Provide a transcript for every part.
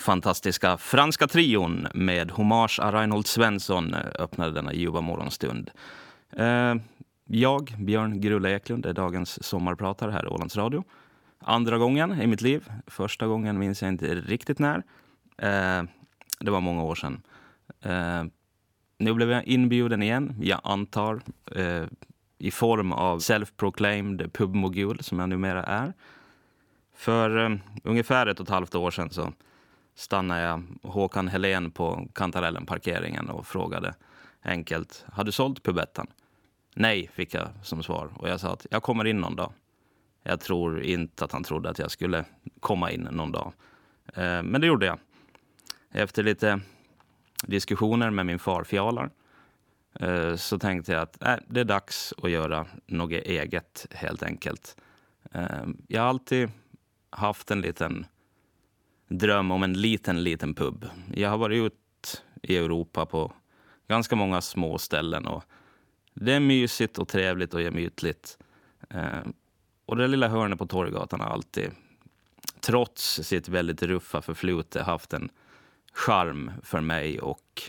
Fantastiska franska trion med hommage a Reinhold Svensson eh, öppnade denna ljuva morgonstund. Eh, jag, Björn Grulla Eklund, är dagens sommarpratare här i Ålands Radio. Andra gången i mitt liv. Första gången minns jag inte riktigt när. Eh, det var många år sedan. Nu blev jag inbjuden igen, jag antar, i form av self-proclaimed pubmogul som jag numera är. För ungefär ett och ett halvt år sedan så stannade jag Håkan Helén på Kantarellen-parkeringen och frågade enkelt, har du sålt pubettan? Nej, fick jag som svar. Och jag sa att jag kommer in någon dag. Jag tror inte att han trodde att jag skulle komma in någon dag. Eh, men det gjorde jag. Efter lite diskussioner med min far Fjalar eh, så tänkte jag att äh, det är dags att göra något eget helt enkelt. Eh, jag har alltid haft en liten dröm om en liten, liten pub. Jag har varit ut i Europa på ganska många små ställen och det är mysigt och trevligt och gemytligt. Eh, och det lilla hörnet på Torggatan har alltid, trots sitt väldigt ruffa förflutet, haft en charm för mig och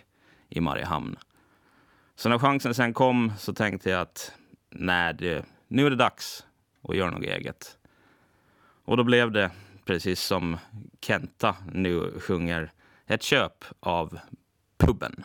i Mariehamn. Så när chansen sen kom så tänkte jag att nej, det, nu är det dags att göra något eget. Och då blev det, precis som Kenta nu sjunger, ett köp av puben.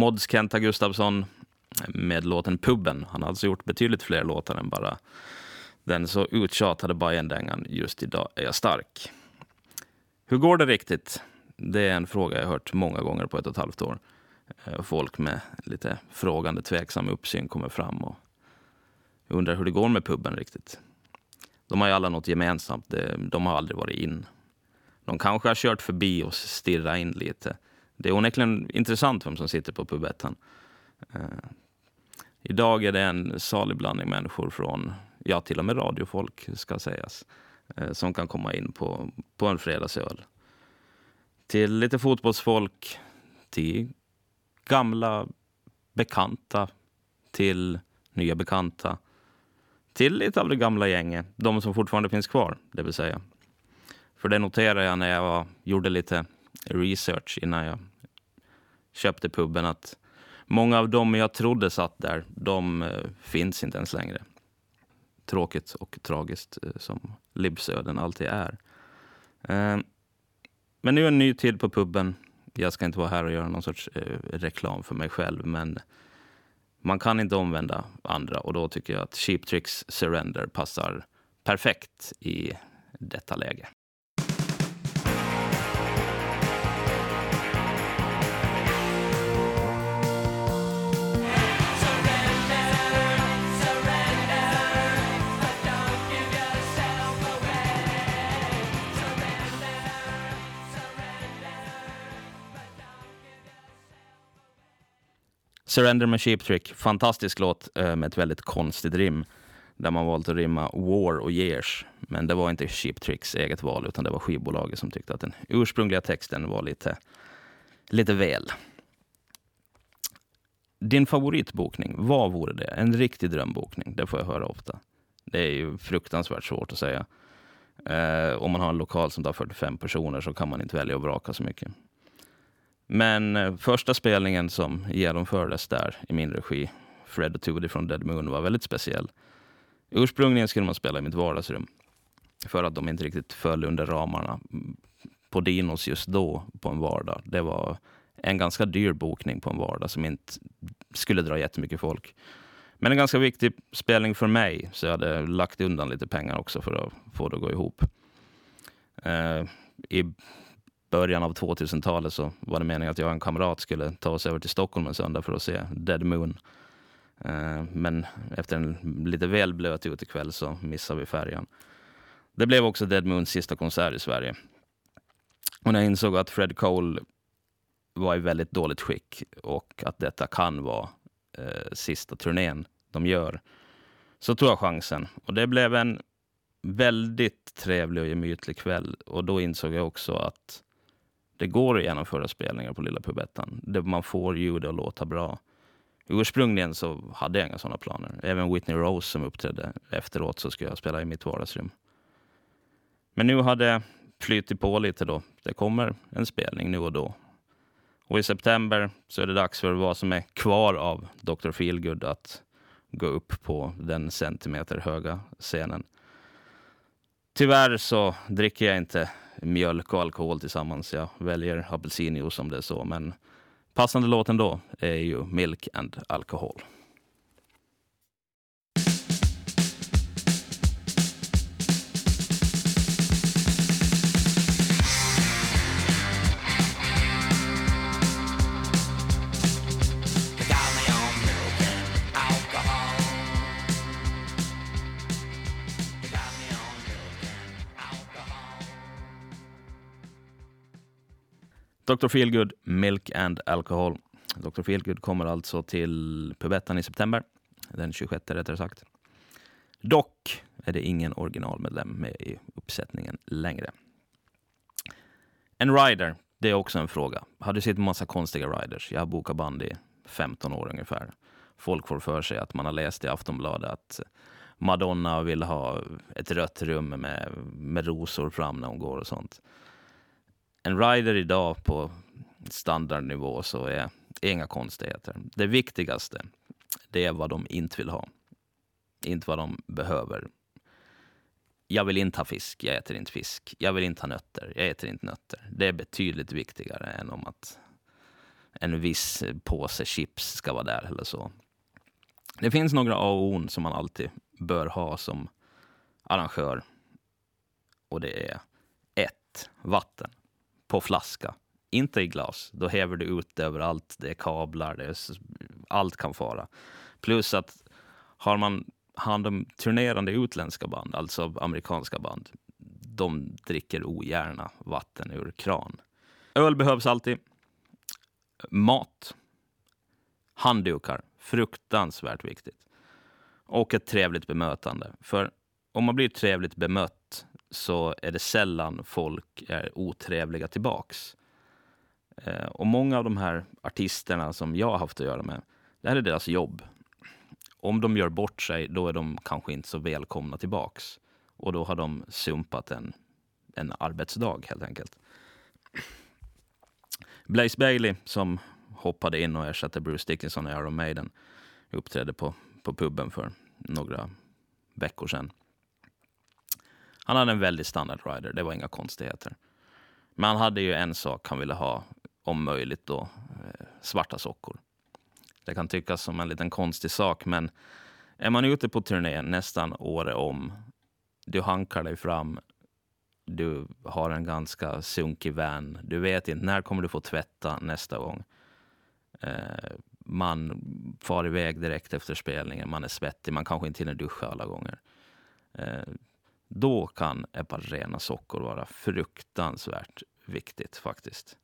Mods Kenta Gustafsson med låten Pubben. Han har alltså gjort betydligt fler låtar än bara den så uttjatade Bajendängan Just idag är jag stark. Hur går det riktigt? Det är en fråga jag hört många gånger på ett och ett halvt år. Eh, folk med lite frågande, tveksam uppsyn kommer fram och undrar hur det går med puben riktigt. De har ju alla något gemensamt. De har aldrig varit in. De kanske har kört förbi och stirrat in lite. Det är onekligen intressant vem som sitter på pubetten. Eh, idag är det en salig blandning människor från, ja till och med radiofolk ska sägas, eh, som kan komma in på, på en fredagsöl. Till lite fotbollsfolk, till gamla bekanta, till nya bekanta, till lite av det gamla gänget, de som fortfarande finns kvar, det vill säga. För det noterade jag när jag var, gjorde lite research innan jag köpte puben att många av dem jag trodde satt där, de eh, finns inte ens längre. Tråkigt och tragiskt eh, som Libsöden alltid är. Eh, men nu är en ny tid på puben. Jag ska inte vara här och göra någon sorts reklam för mig själv, men man kan inte omvända andra och då tycker jag att Cheap Tricks Surrender passar perfekt i detta läge. Surrender med Cheap Trick, fantastisk låt eh, med ett väldigt konstigt rim. Där man valt att rimma War och Years. Men det var inte Cheap Tricks eget val utan det var skivbolaget som tyckte att den ursprungliga texten var lite, lite väl. Din favoritbokning, vad vore det? En riktig drömbokning, det får jag höra ofta. Det är ju fruktansvärt svårt att säga. Eh, om man har en lokal som tar 45 personer så kan man inte välja att vraka så mycket. Men eh, första spelningen som genomfördes där i min regi, Fred och Tudy från Dead Moon, var väldigt speciell. Ursprungligen skulle man spela i mitt vardagsrum för att de inte riktigt föll under ramarna på Dinos just då på en vardag. Det var en ganska dyr bokning på en vardag som inte skulle dra jättemycket folk. Men en ganska viktig spelning för mig, så jag hade lagt undan lite pengar också för att få det att gå ihop. Uh, I början av 2000-talet så var det meningen att jag och en kamrat skulle ta oss över till Stockholm en söndag för att se Dead Moon. Eh, men efter en lite väl blöt utekväll så missade vi färjan. Det blev också Dead Moons sista konsert i Sverige. Och när jag insåg att Fred Cole var i väldigt dåligt skick och att detta kan vara eh, sista turnén de gör, så tog jag chansen. Och det blev en väldigt trevlig och gemytlig kväll. Och då insåg jag också att det går att genomföra spelningar på Lilla Pubettan. Man får ljudet att låta bra. Ursprungligen så hade jag inga sådana planer. Även Whitney Rose som uppträdde efteråt så skulle jag spela i mitt vardagsrum. Men nu hade det flyttat på lite då. Det kommer en spelning nu och då. Och i september så är det dags för vad som är kvar av Dr. Feelgood att gå upp på den centimeter höga scenen. Tyvärr så dricker jag inte mjölk och alkohol tillsammans. Jag väljer apelsinjuice om det är så. Men passande låt ändå är ju Milk and Alcohol. Dr. Feelgood, Milk and Alcohol. Dr. Feelgood kommer alltså till Pubettan i september, den 26 rättare sagt. Dock är det ingen originalmedlem med i uppsättningen längre. En rider, det är också en fråga. Har du sett massa konstiga riders? Jag har bokat band i 15 år ungefär. Folk får för sig att man har läst i Aftonbladet att Madonna vill ha ett rött rum med, med rosor fram när hon går och sånt en rider idag på standardnivå så är inga konstigheter. Det viktigaste det är vad de inte vill ha. Inte vad de behöver. Jag vill inte ha fisk, jag äter inte fisk. Jag vill inte ha nötter, jag äter inte nötter. Det är betydligt viktigare än om att en viss påse chips ska vara där eller så. Det finns några A och O som man alltid bör ha som arrangör. Och det är ett, Vatten på flaska. Inte i glas. Då häver du ut det överallt. Det är kablar, det är, allt kan fara. Plus att har man hand om turnerande utländska band, alltså amerikanska band, de dricker ogärna vatten ur kran. Öl behövs alltid. Mat. Handdukar. Fruktansvärt viktigt. Och ett trevligt bemötande. För om man blir trevligt bemött så är det sällan folk är otrevliga tillbaks. Eh, och många av de här artisterna som jag har haft att göra med, det här är deras jobb. Om de gör bort sig, då är de kanske inte så välkomna tillbaks. Och då har de sumpat en, en arbetsdag helt enkelt. Blaze Bailey som hoppade in och ersatte Bruce Dickinson i Iron Maiden uppträdde på, på puben för några veckor sedan. Han hade en väldigt standard rider, det var inga konstigheter. Men han hade ju en sak han ville ha, om möjligt då, eh, svarta sockor. Det kan tyckas som en liten konstig sak, men är man ute på turné nästan året om, du hankar dig fram, du har en ganska sunkig van, du vet inte när kommer du få tvätta nästa gång. Eh, man far iväg direkt efter spelningen, man är svettig, man kanske inte hinner duscha alla gånger. Eh, då kan ett par rena sockor vara fruktansvärt viktigt faktiskt.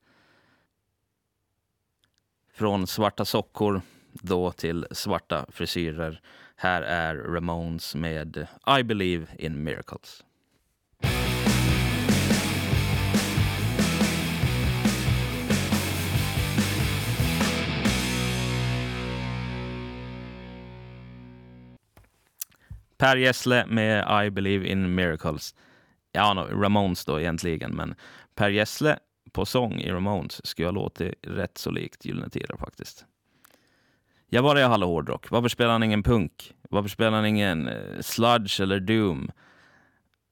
Från svarta sockor då till svarta frisyrer. Här är Ramones med I believe in miracles. Per Gessle med I believe in miracles. Ja, no, Ramones då egentligen, men Per Gessle på sång i Ramones skulle ha låtit rätt så likt Gyllene Tider faktiskt. Jag var i Hallå Hårdrock. Varför spelar han ingen punk? Varför spelar han ingen eh, sludge eller doom?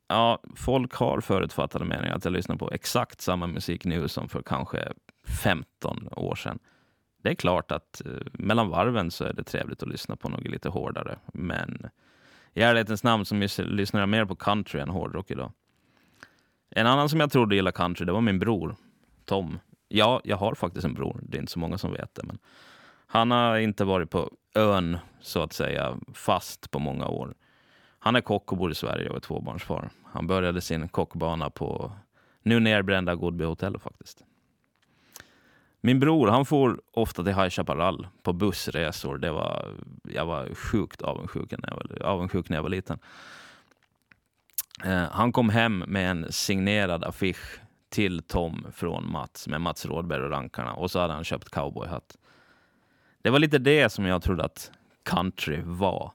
Ja, folk har förutfattade meningar att jag lyssnar på exakt samma musik nu som för kanske 15 år sedan. Det är klart att eh, mellan varven så är det trevligt att lyssna på något lite hårdare, men i ärlighetens namn så lyssnar jag mer på country än hårdrock idag. En annan som jag trodde gillade country, det var min bror Tom. Ja, jag har faktiskt en bror. Det är inte så många som vet det. Men Han har inte varit på ön, så att säga, fast på många år. Han är kock och bor i Sverige och är tvåbarnsfar. Han började sin kockbana på nu nerbrända Godby hotell faktiskt. Min bror han får ofta till High Chaparral på bussresor. Det var, jag var sjukt avundsjuk när jag var, avundsjuk när jag var liten. Eh, han kom hem med en signerad affisch till Tom från Mats med Mats Rådberg och rankarna och så hade han köpt cowboyhatt. Det var lite det som jag trodde att country var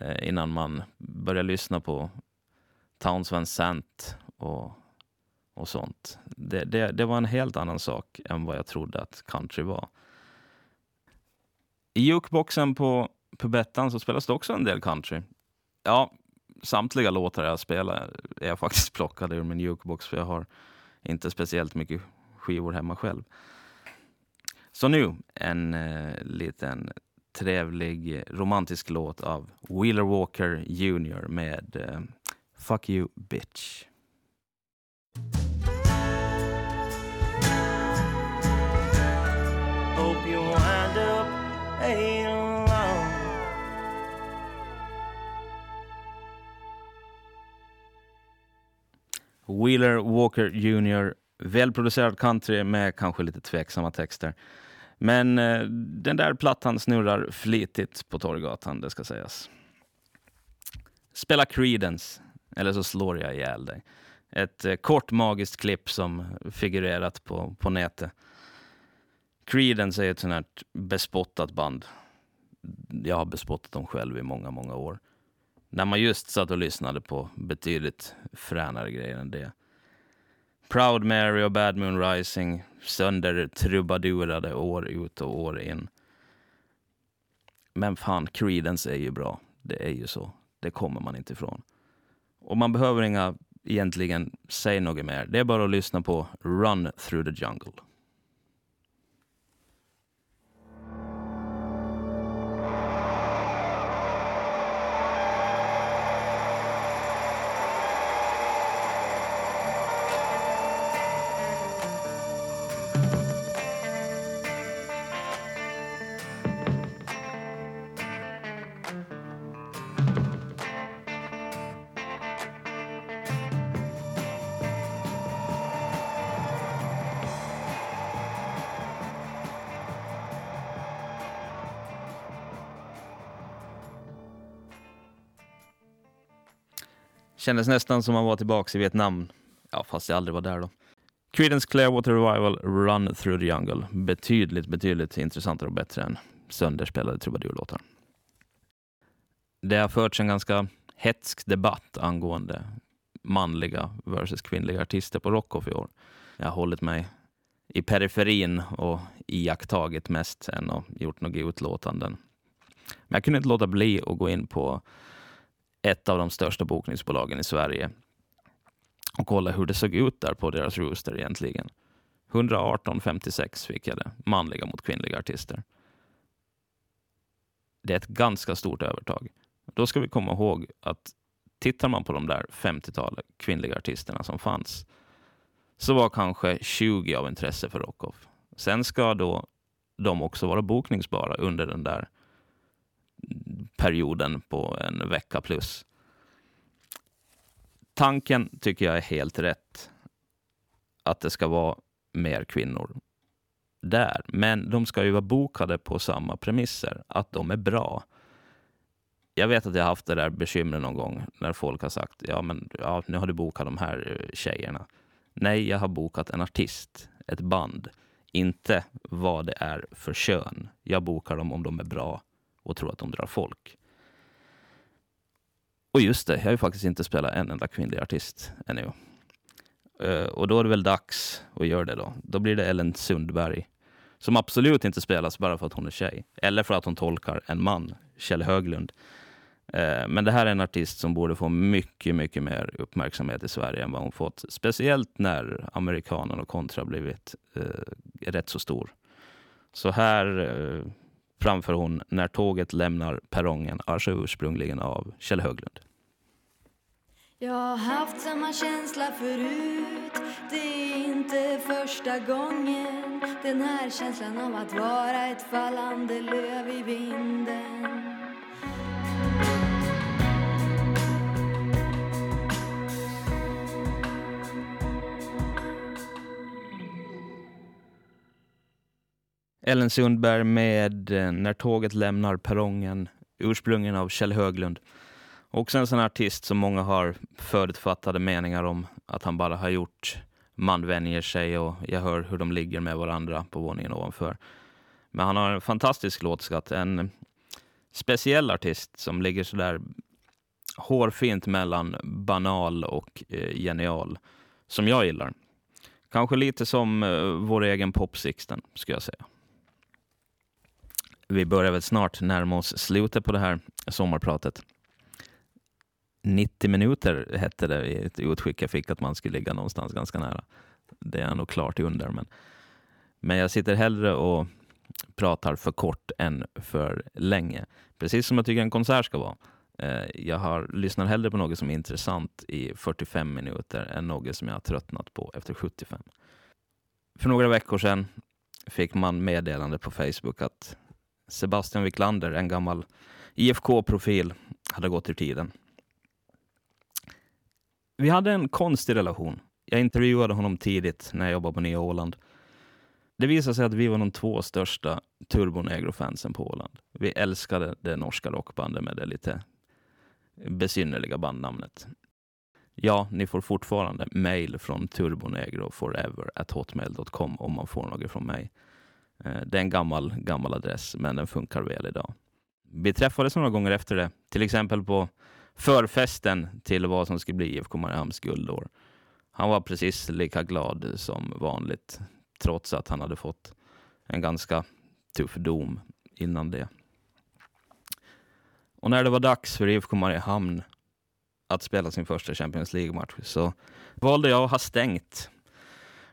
eh, innan man började lyssna på Townsend Sant och, och sånt. Det, det, det var en helt annan sak än vad jag trodde att country var. I jukeboxen på Pubettan så spelas det också en del country. Ja, samtliga låtar jag spelar är jag faktiskt plockade ur min jukebox för jag har inte speciellt mycket skivor hemma själv. Så nu en eh, liten trevlig romantisk låt av Wheeler Walker Jr med eh, Fuck You Bitch. Wheeler Walker Jr. Välproducerad country med kanske lite tveksamma texter. Men eh, den där plattan snurrar flitigt på Torggatan, det ska sägas. Spela Creedence, eller så slår jag ihjäl dig. Ett eh, kort magiskt klipp som figurerat på, på nätet. Creedence är ett sånt här bespottat band. Jag har bespottat dem själv i många, många år. När man just satt och lyssnade på betydligt fränare grejer än det. Proud Mary och Bad Moon Rising sönder trubadurade år ut och år in. Men fan, Creedence är ju bra. Det är ju så. Det kommer man inte ifrån. Och man behöver inga egentligen säga något mer. Det är bara att lyssna på Run through the jungle. Kändes nästan som man var tillbaka i Vietnam. Ja, fast jag aldrig var där då. Creedence Clearwater Revival Run Through the Jungle. Betydligt, betydligt intressantare och bättre än sönderspelade trubadurlåtar. Det har förts en ganska hetsk debatt angående manliga versus kvinnliga artister på Rockoff i år. Jag har hållit mig i periferin och iakttagit mest än och gjort några utlåtanden. Men jag kunde inte låta bli att gå in på ett av de största bokningsbolagen i Sverige och kolla hur det såg ut där på deras rooster egentligen. 118,56 fick jag det, manliga mot kvinnliga artister. Det är ett ganska stort övertag. Då ska vi komma ihåg att tittar man på de där 50-talet kvinnliga artisterna som fanns så var kanske 20 av intresse för Rockoff. Sen ska då de också vara bokningsbara under den där perioden på en vecka plus. Tanken tycker jag är helt rätt. Att det ska vara mer kvinnor där. Men de ska ju vara bokade på samma premisser, att de är bra. Jag vet att jag har haft det där bekymret någon gång när folk har sagt ja, men ja, nu har du bokat de här eh, tjejerna. Nej, jag har bokat en artist, ett band, inte vad det är för kön. Jag bokar dem om de är bra och tror att de drar folk. Och just det, jag har ju faktiskt inte spelat en enda kvinnlig artist ännu. Uh, och då är det väl dags att göra det då. Då blir det Ellen Sundberg. Som absolut inte spelas bara för att hon är tjej. Eller för att hon tolkar en man, Kjell Höglund. Uh, men det här är en artist som borde få mycket, mycket mer uppmärksamhet i Sverige än vad hon fått. Speciellt när amerikanen och kontra blivit uh, rätt så stor. Så här framför hon När tåget lämnar perrongen, alltså ursprungligen av Kjell Höglund. Jag har haft samma känsla förut. Det är inte första gången. Den här känslan av att vara ett fallande löv i vinden. Ellen Sundberg med eh, När tåget lämnar perrongen, ursprungligen av Kjell Höglund. Också en sån artist som många har förutfattade meningar om att han bara har gjort Man vänjer sig och jag hör hur de ligger med varandra på våningen ovanför. Men han har en fantastisk låtskatt, en speciell artist som ligger sådär hårfint mellan banal och eh, genial, som jag gillar. Kanske lite som eh, vår egen Popsixten, skulle jag säga. Vi börjar väl snart närma oss slutet på det här sommarpratet. 90 minuter hette det i ett utskick jag fick att man skulle ligga någonstans ganska nära. Det är nog klart under, men, men jag sitter hellre och pratar för kort än för länge. Precis som jag tycker en konsert ska vara. Eh, jag har, lyssnar hellre på något som är intressant i 45 minuter än något som jag har tröttnat på efter 75. För några veckor sedan fick man meddelande på Facebook att Sebastian Wiklander, en gammal IFK-profil, hade gått ur tiden. Vi hade en konstig relation. Jag intervjuade honom tidigt när jag jobbade på Nya Åland. Det visade sig att vi var de två största Turbonegro-fansen på Åland. Vi älskade det norska rockbandet med det lite besynnerliga bandnamnet. Ja, ni får fortfarande mail från turbonegroforever.hotmail.com om man får något från mig. Eh, det är en gammal, gammal adress, men den funkar väl idag. Vi träffades några gånger efter det, till exempel på förfesten till vad som skulle bli IFK Mariehamns guldår. Han var precis lika glad som vanligt, trots att han hade fått en ganska tuff dom innan det. Och när det var dags för IFK Mariehamn att spela sin första Champions League-match så valde jag att ha stängt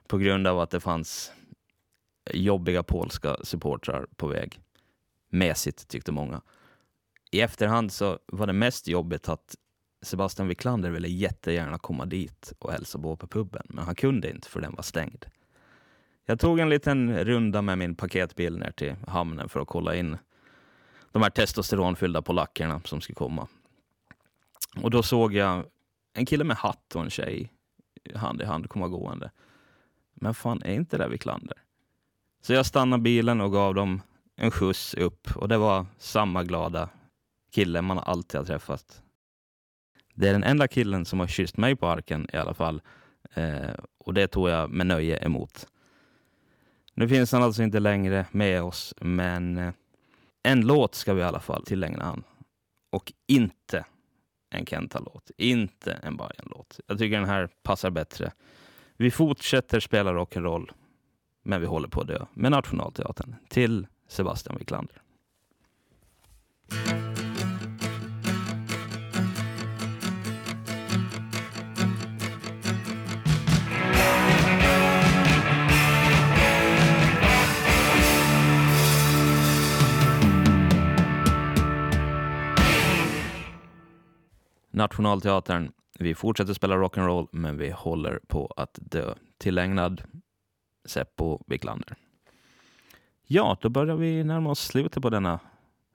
på grund av att det fanns jobbiga polska supportrar på väg. Mesigt, tyckte många. I efterhand så var det mest jobbigt att Sebastian Wiklander ville jättegärna komma dit och hälsa på på puben, men han kunde inte för den var stängd. Jag tog en liten runda med min paketbil ner till hamnen för att kolla in de här testosteronfyllda polackerna som skulle komma. Och då såg jag en kille med hatt och en tjej hand i hand komma gående. Men fan, är inte det Wiklander? Så jag stannade bilen och gav dem en skjuts upp och det var samma glada kille man alltid har träffat. Det är den enda killen som har kysst mig på arken i alla fall. Eh, och det tog jag med nöje emot. Nu finns han alltså inte längre med oss, men eh, en låt ska vi i alla fall tillägna han. Och inte en Kenta-låt, inte en Bajen-låt. Jag tycker den här passar bättre. Vi fortsätter spela rock'n'roll men vi håller på att dö med Nationalteatern till Sebastian Wiklander. Nationalteatern. Vi fortsätter spela rock'n'roll, men vi håller på att dö. Tillägnad Seppo Wiklander. Ja, då börjar vi närma oss slutet på denna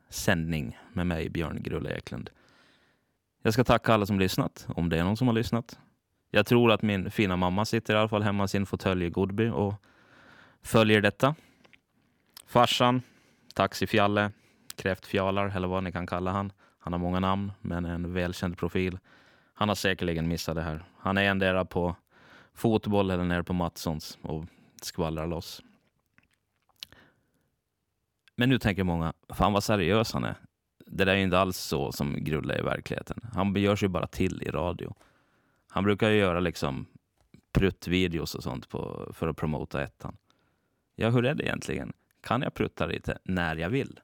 sändning med mig, Björn Grulle Eklund. Jag ska tacka alla som lyssnat, om det är någon som har lyssnat. Jag tror att min fina mamma sitter i alla fall hemma i sin fåtölj i Godby och följer detta. Farsan, Taxifjalle, Kräftfjalar eller vad ni kan kalla han. Han har många namn, men en välkänd profil. Han har säkerligen missat det här. Han är endera på fotboll eller nere på Matssons och skvallrar loss. Men nu tänker många, fan vad seriös han är. Det där är ju inte alls så som Grulle är i verkligheten. Han gör sig bara till i radio. Han brukar ju göra liksom pruttvideos och sånt på, för att promota ettan. Ja, hur är det egentligen? Kan jag prutta lite när jag vill?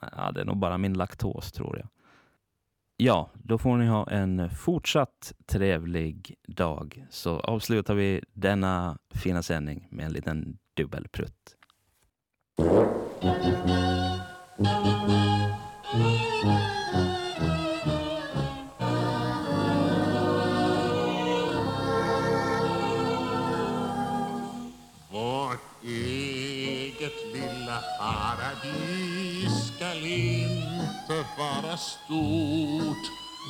Ja, det är nog bara min laktos, tror jag. Ja, då får ni ha en fortsatt trevlig dag. Så avslutar vi denna fina sändning med en liten dubbelprutt. Vårt eget lilla paradis vara stort.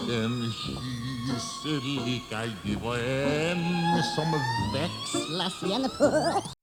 Den hyser lika djup och en som växlas i en port